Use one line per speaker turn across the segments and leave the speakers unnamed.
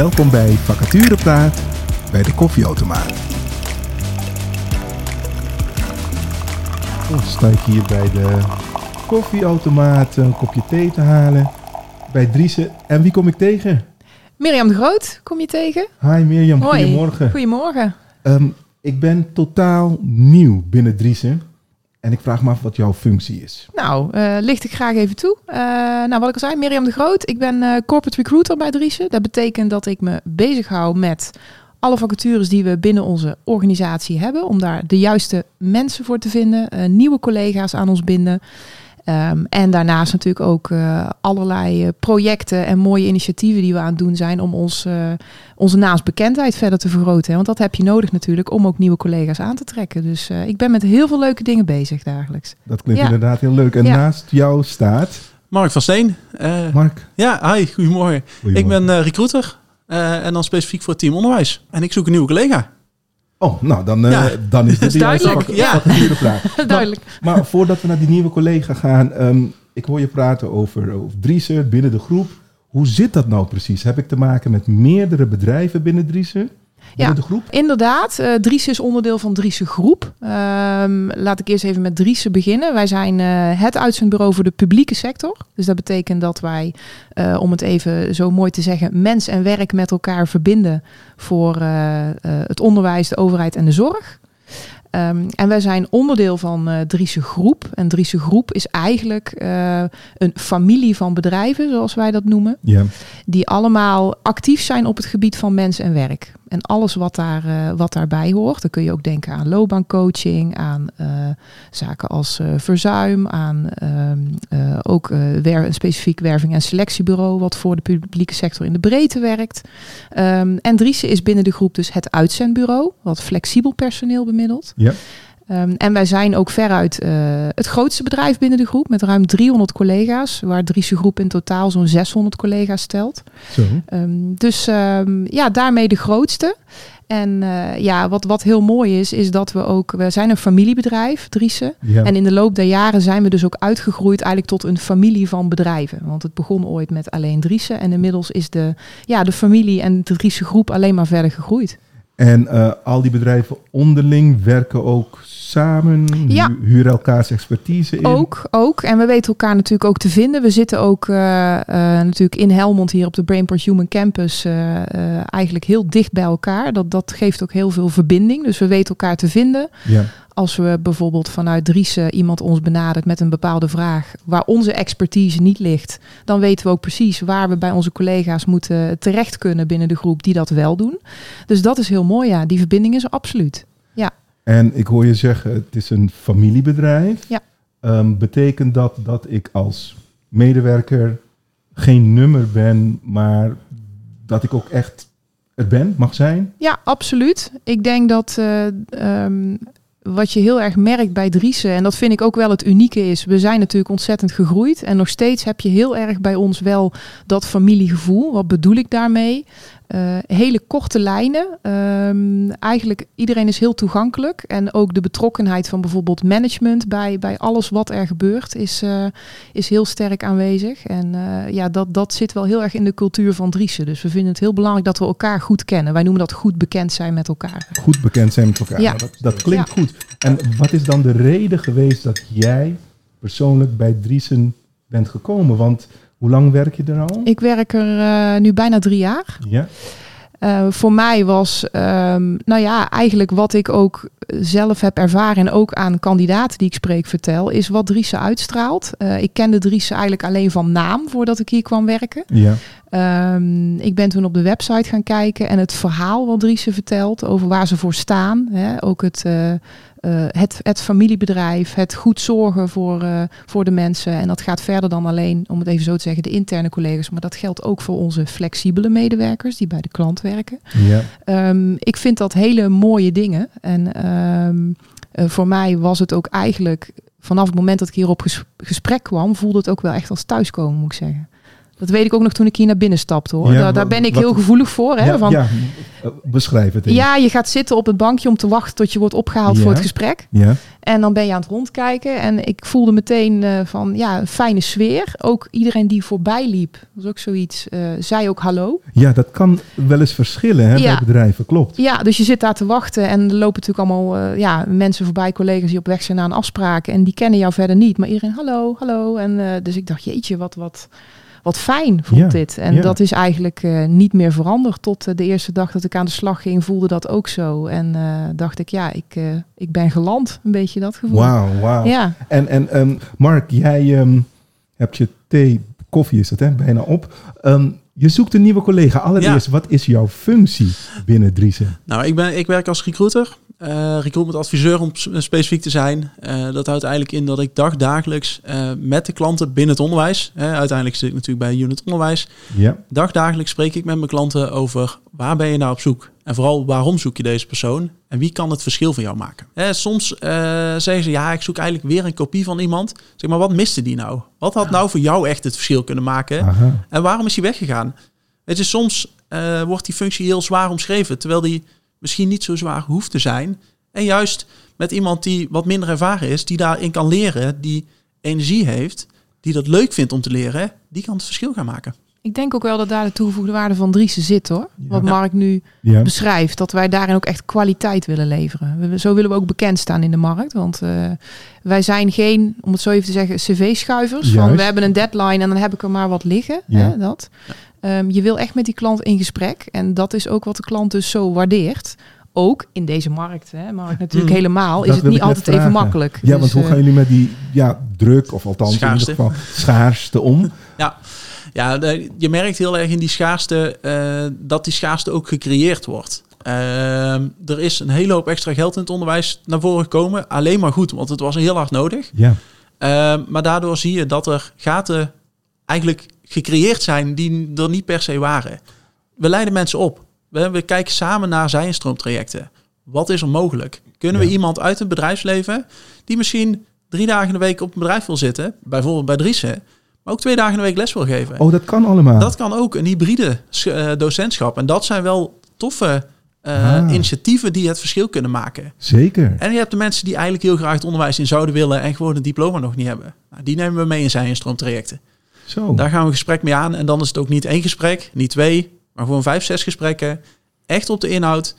Welkom bij Vacaturepraat bij de koffieautomaat. Oh, sta ik hier bij de koffieautomaat een kopje thee te halen bij Driese. En wie kom ik tegen?
Mirjam de Groot, kom je tegen?
Hi Mirjam,
Hoi.
goedemorgen.
Goedemorgen.
Ehm, ik ben totaal nieuw binnen Driese. En ik vraag me af wat jouw functie is.
Nou, eh, licht ik graag even toe. Eh, nou, wat ik al zei, Mirjam de Groot. Ik ben eh, corporate recruiter bij Driese. Dat betekent dat ik me bezighoud met alle vacatures die we binnen onze organisatie hebben. Om daar de juiste mensen voor te vinden. nieuwe collega's aan ons binden. Ehm, en daarnaast natuurlijk ook eh, allerlei eh, projecten en mooie initiatieven die we aan het doen zijn om ons, eh, onze naamsbekendheid verder te vergroten. hè. Want dat heb je nodig natuurlijk om ook nieuwe collega's aan te trekken. Dus eh, ik ben met heel veel leuke dingen bezig dagelijks.
Dat klinkt
Ja.
inderdaad heel leuk. En
Ja.
naast jou staat
Mark van Steen. Eh,
Mark.
ja, hi, goedemorgen. Ik ben eh, recruiter eh, en dan specifiek voor het team onderwijs. En ik zoek een nieuwe collega.
Oh, nou dan, eh,
Ja.
dan is dit
duidelijk.
vac-
Ja.
vacaturepraat.
Duidelijk.
Maar voordat we naar die nieuwe collega gaan, ehm, ik hoor je praten over, over Driese binnen de groep. Hoe zit dat nou precies? Heb ik te maken met meerdere bedrijven binnen Driese?
Ja.
de groep?
Inderdaad, eh Driese is onderdeel van Driese Groep. Ehm, laat ik eerst even met Driese beginnen. Wij zijn eh, het uitzendbureau voor de publieke sector. Dus dat betekent dat wij, eh, om het even zo mooi te zeggen, mens en werk met elkaar verbinden voor het onderwijs, de overheid en de zorg. Ehm, en wij zijn onderdeel van eh Driese Groep. En Driese Groep is eigenlijk een familie van bedrijven, zoals wij dat noemen
Ja.
die allemaal actief zijn op het gebied van mens en werk. En alles wat, daar, eh, wat daarbij hoort. Dan kun je ook denken aan loopbaancoaching, aan eh, zaken als eh, verzuim, aan ehm, eh, ook wer- een specifiek werving- en selectiebureau, wat voor de publieke sector in de breedte werkt. Ehm, en Driese is binnen de groep dus het uitzendbureau, wat flexibel personeel bemiddelt.
Ja.
Ehm, en wij zijn ook veruit eh, het grootste bedrijf binnen de groep, met ruim 300 collega's, waar Driese Groep in totaal zo'n 600 collega's stelt.
Zo.
Ehm, dus ehm, ja, daarmee de grootste. En eh, ja, wat, wat heel mooi is, is dat we ook, we zijn een familiebedrijf, Driese.
Ja.
En in de loop der jaren zijn we dus ook uitgegroeid eigenlijk tot een familie van bedrijven. Want het begon ooit met alleen Driese. En inmiddels is de, ja, de familie en de Driese groep alleen maar verder gegroeid.
En eh, al die bedrijven onderling werken ook samen,
Ja.
hu- huren elkaars expertise in.
Ook, ook. En we weten elkaar natuurlijk ook te vinden. We zitten ook eh, eh, natuurlijk in Helmond hier op de Brainport Human Campus eigenlijk heel dicht bij elkaar. Dat, dat geeft ook heel veel verbinding. Dus we weten elkaar te vinden.
Ja.
Als we bijvoorbeeld vanuit Driese iemand ons benadert met een bepaalde vraag waar onze expertise niet ligt, dan weten we ook precies waar we bij onze collega's moeten terecht kunnen binnen de groep die dat wel doen. Dus dat is heel mooi, ja. Die verbinding is er absoluut.
En ik hoor je zeggen, het is een familiebedrijf.
Ja.
Ehm, betekent dat dat ik als medewerker geen nummer ben, maar dat ik ook echt het ben, mag zijn?
Ja, absoluut. Ik denk dat eh, ehm, wat je heel erg merkt bij Driese, en dat vind ik ook wel het unieke is, we zijn natuurlijk ontzettend gegroeid en nog steeds heb je heel erg bij ons wel dat familiegevoel. Wat bedoel ik daarmee? Eh, hele korte lijnen. Ehm, eigenlijk iedereen is heel toegankelijk. En ook de betrokkenheid van bijvoorbeeld management bij, bij alles wat er gebeurt is, eh, is heel sterk aanwezig. En eh, ja, dat, dat zit wel heel erg in de cultuur van Driese. Dus we vinden het heel belangrijk dat we elkaar goed kennen. Wij noemen dat goed bekend zijn met elkaar.
Goed bekend zijn met elkaar.
Ja.
Nou, Dat, dat klinkt goed. En wat is dan de reden geweest dat jij persoonlijk bij Driesen bent gekomen? Want hoe lang werk je er al?
Ik werk er eh, nu bijna drie jaar.
Ja.
Eh, voor mij was, ehm, nou ja, eigenlijk wat ik ook zelf heb ervaren en ook aan kandidaten die ik spreek vertel, is wat Driese uitstraalt. Eh, ik kende Driese eigenlijk alleen van naam voordat ik hier kwam werken.
Ja.
Ehm, ik ben toen op de website gaan kijken en het verhaal wat Driese vertelt over waar ze voor staan. Hè, ook het, eh, het, het familiebedrijf, het goed zorgen voor, eh, voor de mensen. En dat gaat verder dan alleen, om het even zo te zeggen, de interne collega's. Maar dat geldt ook voor onze flexibele medewerkers die bij de klant werken.
Ja.
Ehm, ik vind dat hele mooie dingen. En ehm, eh, voor mij was het ook eigenlijk, vanaf het moment dat ik hier op ges- gesprek kwam, voelde het ook wel echt als thuiskomen, moet ik zeggen. Dat weet ik ook nog toen ik hier naar binnen stapte hoor.
Ja,
daar, ben ik
wat-
heel gevoelig voor. Hè?
ja,
van,
ja, beschrijf het even.
ja, je gaat zitten op het bankje om te wachten tot je wordt opgehaald voor het gesprek.
Ja,
En dan ben je aan het rondkijken. En ik voelde meteen eh, van ja, een fijne sfeer. Ook iedereen die voorbij liep, was ook zoiets, eh, zei ook hallo.
ja, dat kan wel eens verschillen hè, bij bedrijven, klopt.
Ja, dus je zit daar te wachten en er lopen natuurlijk allemaal eh, ja, mensen voorbij, collega's die op weg zijn naar een afspraak. En die kennen jou verder niet. Maar iedereen hallo, hallo. En dus ik dacht, jeetje, wat, wat, wat fijn voelt
Ja,
dit. En
ja.
dat is eigenlijk eh, niet meer veranderd. Tot eh, de eerste dag dat ik aan de slag ging, voelde dat ook zo. En eh, dacht ik, ja, ik, eh, ik ben geland. Een beetje dat gevoel.
Wauw, wauw.
Ja,
En, en ehm, Mark, jij ehm, hebt je thee, koffie is het hè, bijna op. Ehm, je zoekt een nieuwe collega. Allereerst, wat is jouw functie binnen Driesen?
Nou, ik, ben, ik werk als recruiter, eh recruitment adviseur om s- specifiek te zijn. Eh, dat houdt eigenlijk in dat ik dagdagelijks eh met de klanten binnen het onderwijs, hè, uiteindelijk zit ik natuurlijk bij Unit Onderwijs,
Ja,
dagdagelijks spreek ik met mijn klanten over waar ben je nou op zoek? En vooral waarom zoek je deze persoon? En wie kan het verschil voor jou maken? Eh, soms eh, zeggen ze, ja, ik zoek eigenlijk weer een kopie van iemand. Zeg maar, wat miste die nou? Wat had nou voor jou echt het verschil kunnen maken?
aha.
En waarom is hij weggegaan? Weet je, soms eh, wordt die functie heel zwaar omschreven, terwijl die misschien niet zo zwaar hoeft te zijn. En juist met iemand die wat minder ervaren is, die daarin kan leren, die energie heeft, die dat leuk vindt om te leren, die kan het verschil gaan maken.
ik denk ook wel dat daar de toegevoegde waarde van Driessen zit hoor. Wat. Mark nu
Ja,
beschrijft. Dat wij daarin ook echt kwaliteit willen leveren. We- Zo willen we ook bekend staan in de markt. Want eh, wij zijn geen, om het zo even te zeggen, cv-schuivers. Van we hebben een deadline en dan heb ik er maar wat liggen.
Ja.
Hè, dat. Ehm, je wil echt met die klant in gesprek. En dat is ook wat de klant dus zo waardeert. Ook in deze markt. Hè, markt natuurlijk
Mm.
helemaal.
Dat
is het niet altijd even makkelijk.
ja
Dus,
want hoe
eh,
gaan jullie met die ja, druk, of althans
Schaarste.
in ieder geval schaarste om?
Ja, de- je merkt heel erg in die schaarste eh, dat die schaarste ook gecreëerd wordt. Ehm, er is een hele hoop extra geld in het onderwijs naar voren gekomen. Alleen maar goed, want het was heel hard nodig.
Ja,
Ehm, maar daardoor zie je dat er gaten eigenlijk gecreëerd zijn die er niet per se waren. We leiden mensen op. We, we kijken samen naar zijnstroomtrajecten. Wat is er mogelijk? Kunnen we iemand uit het bedrijfsleven die misschien drie dagen in de week op een bedrijf wil zitten, bijvoorbeeld bij Driessen, maar ook twee dagen in de week les wil geven?
oh dat kan allemaal.
Dat kan ook een hybride eh, docentschap. En dat zijn wel toffe eh,
Ah.
initiatieven die het verschil kunnen maken.
Zeker.
En je hebt de mensen die eigenlijk heel graag het onderwijs in zouden willen en gewoon een diploma nog niet hebben. Nou, die nemen we mee in zijn instroomtrajecten.
Zo.
Daar gaan we een gesprek mee aan. En dan is het ook niet één gesprek, niet twee, maar gewoon vijf, zes gesprekken. Echt op de inhoud.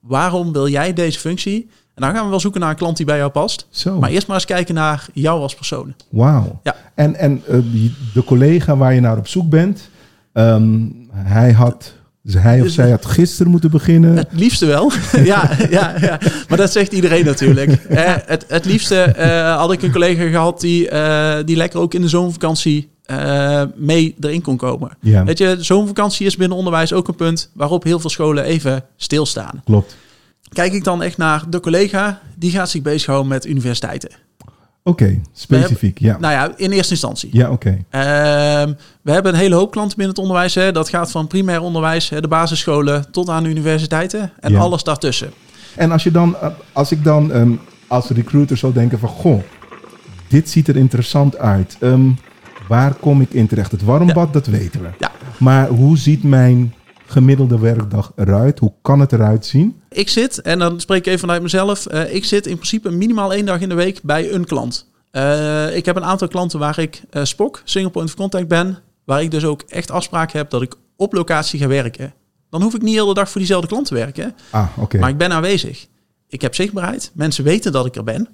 Waarom wil jij deze functie? En dan gaan we wel zoeken naar een klant die bij jou past.
Zo.
Maar eerst maar eens kijken naar jou als persoon.
Wauw.
Ja.
En, en eh, de collega waar je naar op zoek bent, ehm, hij had, dus hij of
Dus-
zij had gisteren moeten beginnen.
Het liefste wel. ja, ja, ja, maar dat zegt iedereen natuurlijk. Eh, het, het liefste eh, had ik een collega gehad die, die lekker ook in de zomervakantie eh, mee erin kon komen.
Ja,
Weet je, zomervakantie is binnen onderwijs ook een punt waarop heel veel scholen even stilstaan.
klopt.
Kijk ik dan echt naar de collega, die gaat zich bezighouden met universiteiten.
Oké, specifiek. Ja,
Nou ja, in eerste instantie.
ja oké.
Ehm, we hebben een hele hoop klanten binnen het onderwijs. Hè. Dat gaat van primair onderwijs, de basisscholen, tot aan de universiteiten en
Ja.
alles daartussen.
En als, je dan, als ik dan ehm, als recruiter zou denken van... Goh, dit ziet er interessant uit. Ehm, waar kom ik in terecht? Het warmbad, dat weten we.
Ja.
Maar hoe ziet mijn gemiddelde werkdag eruit? Hoe kan het eruit zien?
Ik zit, en dan spreek ik even vanuit mezelf, eh, ik zit in principe minimaal één dag in de week bij een klant. Eh, ik heb een aantal klanten waar ik eh SPOC, Single Point of Contact ben, waar ik dus ook echt afspraken heb dat ik op locatie ga werken. Dan hoef ik niet heel de dag voor diezelfde klant te werken,
Ah, oké.
maar ik ben aanwezig. Ik heb zichtbaarheid, mensen weten dat ik er ben.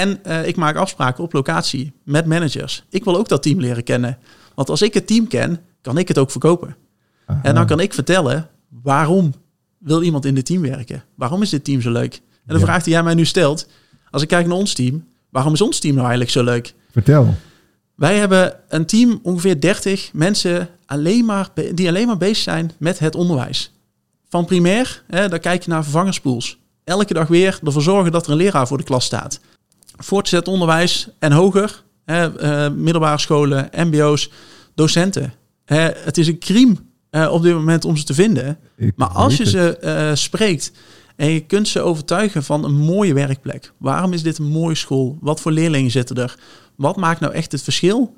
En eh, ik maak afspraken op locatie met managers. Ik wil ook dat team leren kennen. Want als ik het team ken, kan ik het ook verkopen.
Aha.
En dan kan ik vertellen waarom wil iemand in dit team werken? Waarom is dit team zo leuk? En de
Ja.
vraag die jij mij nu stelt, als ik kijk naar ons team, waarom is ons team nou eigenlijk zo leuk?
Vertel.
Wij hebben een team, ongeveer 30 mensen, alleen maar, die alleen maar bezig zijn met het onderwijs. Van primair, hè, dan kijk je naar vervangerspools. Elke dag weer ervoor zorgen dat er een leraar voor de klas staat. Voortgezet onderwijs en hoger, hè, eh, middelbare scholen, mbo's, docenten. Hè, het is een crime eh, op dit moment om ze te vinden.
Ik
Maar als je
het.
ze eh, spreekt en je kunt ze overtuigen van een mooie werkplek. Waarom is dit een mooie school? Wat voor leerlingen zitten er? Wat maakt nou echt het verschil?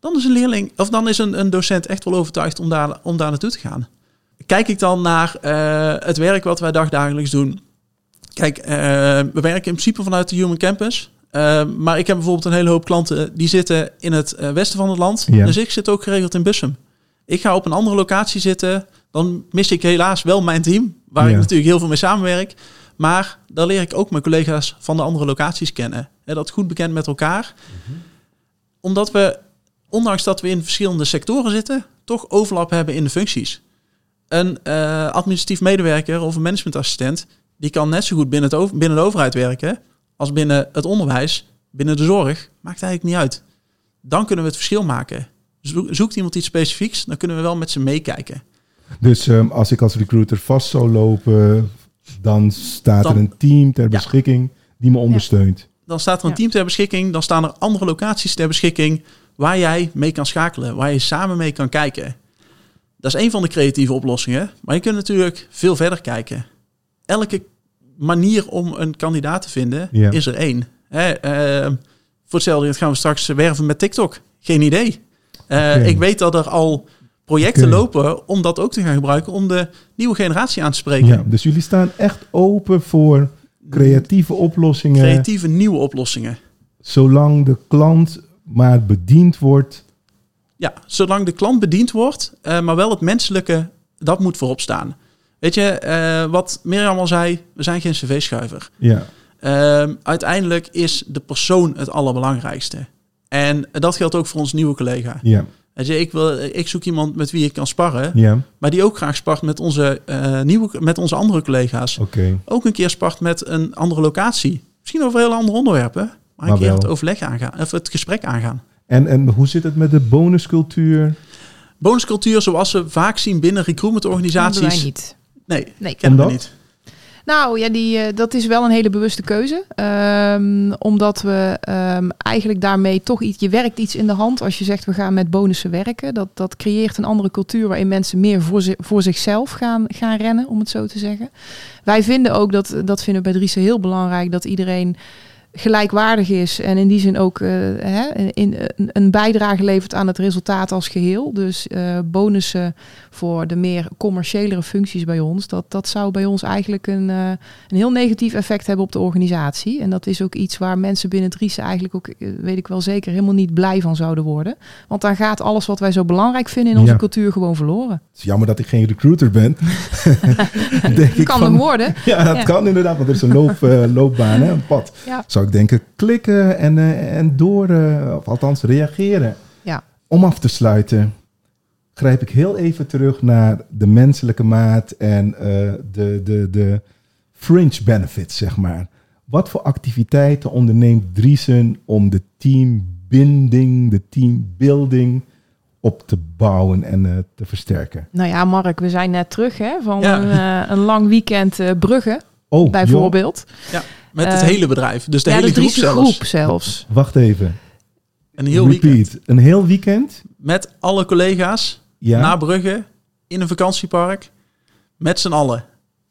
dan is een leerling of dan is een, een docent echt wel overtuigd om daar, om daar naartoe te gaan. Kijk ik dan naar het werk wat wij dagdagelijks doen. Kijk, we werken in principe vanuit de Human Campus. Uh, maar ik heb bijvoorbeeld een hele hoop klanten die zitten in het westen van het land.
Ja.
Dus ik zit ook geregeld in Bussum. Ik ga op een andere locatie zitten. Dan mis ik helaas wel mijn team, waar
Ja.
ik natuurlijk heel veel mee samenwerk. Maar dan leer ik ook mijn collega's van de andere locaties kennen. Hè, dat goed bekend met elkaar. Omdat we, ondanks dat we in verschillende sectoren zitten, toch overlap hebben in de functies. Een eh, administratief medewerker of een managementassistent, die kan net zo goed binnen, het binnen de overheid werken als binnen het onderwijs, binnen de zorg. Maakt eigenlijk niet uit. Dan kunnen we het verschil maken. Zo- Zoekt iemand iets specifieks, dan kunnen we wel met ze meekijken.
Dus ehm, als ik als recruiter vast zou lopen, dan staat
Dan-
er een team ter
Ja.
beschikking die me ondersteunt.
Dan staat er een
Ja.
team ter beschikking, dan staan er andere locaties ter beschikking waar jij mee kan schakelen, waar je samen mee kan kijken. Dat is een van de creatieve oplossingen, maar je kunt natuurlijk veel verder kijken. Elke manier om een kandidaat te vinden
Ja.
is er één. Hè, ehm, voor hetzelfde gaan we straks werven met TikTok. Geen idee. Eh. Ik weet dat er al projecten lopen om dat ook te gaan gebruiken om de nieuwe generatie aan te spreken.
Ja, dus jullie staan echt open voor creatieve oplossingen,
Creatieve nieuwe oplossingen.
zolang de klant maar bediend wordt.
Ja, zolang de klant bediend wordt, eh, maar wel het menselijke, dat moet voorop staan. Weet je, eh, wat Mirjam al zei, we zijn geen cv-schuiver.
Ja,
Ehm, uiteindelijk is de persoon het allerbelangrijkste. En dat geldt ook voor ons nieuwe collega.
ja,
Weet je, ik, wil, ik zoek iemand met wie ik kan sparren,
ja,
maar die ook graag spart met onze, eh, nieuwe, met onze andere collega's.
oké.
Ook een keer spart met een andere locatie. Misschien over heel andere onderwerpen, maar,
Maar
een keer
wel.
het overleg aangaan, of het gesprek aangaan.
En, en hoe zit het met de bonuscultuur?
Bonuscultuur zoals we vaak zien binnen
Dat doen wij
recruitmentorganisaties. Nee,
Nee.
we
Omdat?
niet.
Nou ja, die, eh, dat is wel een hele bewuste keuze. Ehm, omdat we ehm, eigenlijk daarmee toch iets... Je werkt iets in de hand als je zegt we gaan met bonussen werken. Dat, dat creëert een andere cultuur waarin mensen meer voor, zi- voor zichzelf gaan, gaan rennen, om het zo te zeggen. Wij vinden ook, dat, dat vinden we bij Driessen heel belangrijk, dat iedereen gelijkwaardig is en in die zin ook eh, hè, in, een, een bijdrage levert aan het resultaat als geheel. Dus eh, bonussen voor de meer commerciëlere functies bij ons, dat, dat zou bij ons eigenlijk een, eh, een heel negatief effect hebben op de organisatie. En dat is ook iets waar mensen binnen Driessen eigenlijk ook, weet ik wel zeker, helemaal niet blij van zouden worden. Want dan gaat alles wat wij zo belangrijk vinden in onze
Ja.
cultuur gewoon verloren.
Het is jammer dat ik geen recruiter ben. Denk ik
kan
van,
nog worden.
Ja, dat
Ja.
kan inderdaad, want er is een loop, loopbaan, hè, een pad.
Ja.
Zou ik denken, klikken en, eh, en door, eh, of althans reageren.
Ja.
Om af te sluiten, grijp ik heel even terug naar de menselijke maat en eh, de, de, de fringe benefits, zeg maar. Wat voor activiteiten onderneemt Driesen om de teambinding, de teambuilding op te bouwen en eh, te versterken?
Nou ja, Mark, we zijn net terug hè, van
Ja.
een, een lang weekend eh, Brugge,
Oh,
bijvoorbeeld.
Met het
Eh,
hele bedrijf. Dus de
ja,
hele
de
groep zelfs.
groep zelfs.
wacht even.
Een heel
Repeat.
weekend.
Een heel weekend?
Met alle collega's
Ja.
naar Brugge. In een vakantiepark. Met z'n allen.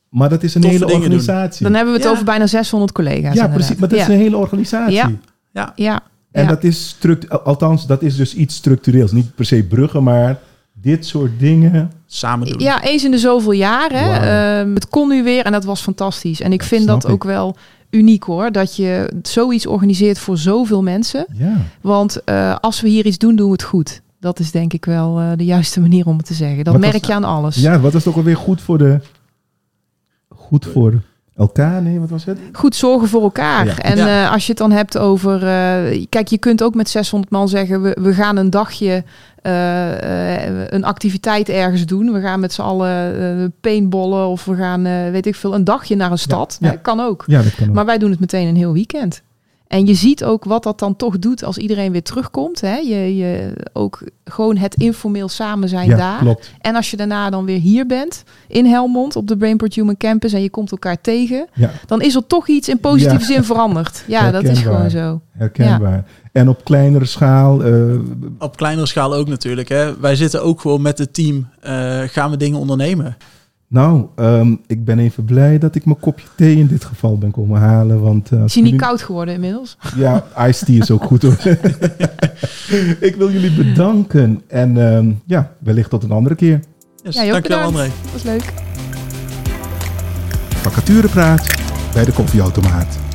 Maar dat is een
Toffe
hele
doen.
organisatie.
Dan hebben we het
Ja.
over bijna 600 collega's.
ja,
inderdaad.
precies. Maar dat is een hele organisatie.
Ja.
Ja,
Ja,
En
ja.
dat is struct, althans, dat is dus iets structureels. Niet per se bruggen, maar dit soort dingen.
samen doen.
Ja, eens in de zoveel jaren. Ehm, het kon nu weer en dat was fantastisch. En ik
Dat
vind dat
ik.
ook wel uniek hoor. Dat je zoiets organiseert voor zoveel mensen.
Ja.
Want eh, als we hier iets doen, doen we het goed. Dat is denk ik wel eh, de juiste manier om het te zeggen. Dat
Wat was-
merk je aan alles.
ja, wat het ook alweer goed voor de... Goed voor elkaar? Nee, wat was het?
Goed zorgen voor elkaar.
Ja.
En
Ja.
eh, als je het dan hebt over... eh, kijk, je kunt ook met 600 man zeggen... we, we gaan een dagje eh, een activiteit ergens doen. We gaan met z'n allen paintballen... of we gaan, eh, weet ik veel, een dagje naar een stad.
Ja.
Kan ook.
Ja, dat kan ook.
Maar wij doen het meteen een heel weekend. En je ziet ook wat dat dan toch doet als iedereen weer terugkomt. Hè? Je, je, ook gewoon het informeel samen zijn
ja,
daar.
klopt.
En als je daarna dan weer hier bent, in Helmond, op de Brainport Human Campus, en je komt elkaar tegen,
Ja,
dan is er toch iets in positieve
Ja.
zin veranderd. Ja, dat is gewoon zo.
herkenbaar. En op kleinere schaal... eh,
Op kleinere schaal ook natuurlijk. Hè. Wij zitten ook gewoon met het team. eh, gaan we dingen ondernemen.
Nou, ehm, ik ben even blij dat ik mijn kopje thee in dit geval ben komen halen. Want, uh,
is hij niet koud geworden inmiddels?
Ja, iced tea is ook goed hoor. ik wil jullie bedanken. En um, ja, wellicht tot een andere keer.
Yes, ja, dankjewel André.
Dat was leuk.
Vacaturepraat bij de koffieautomaat.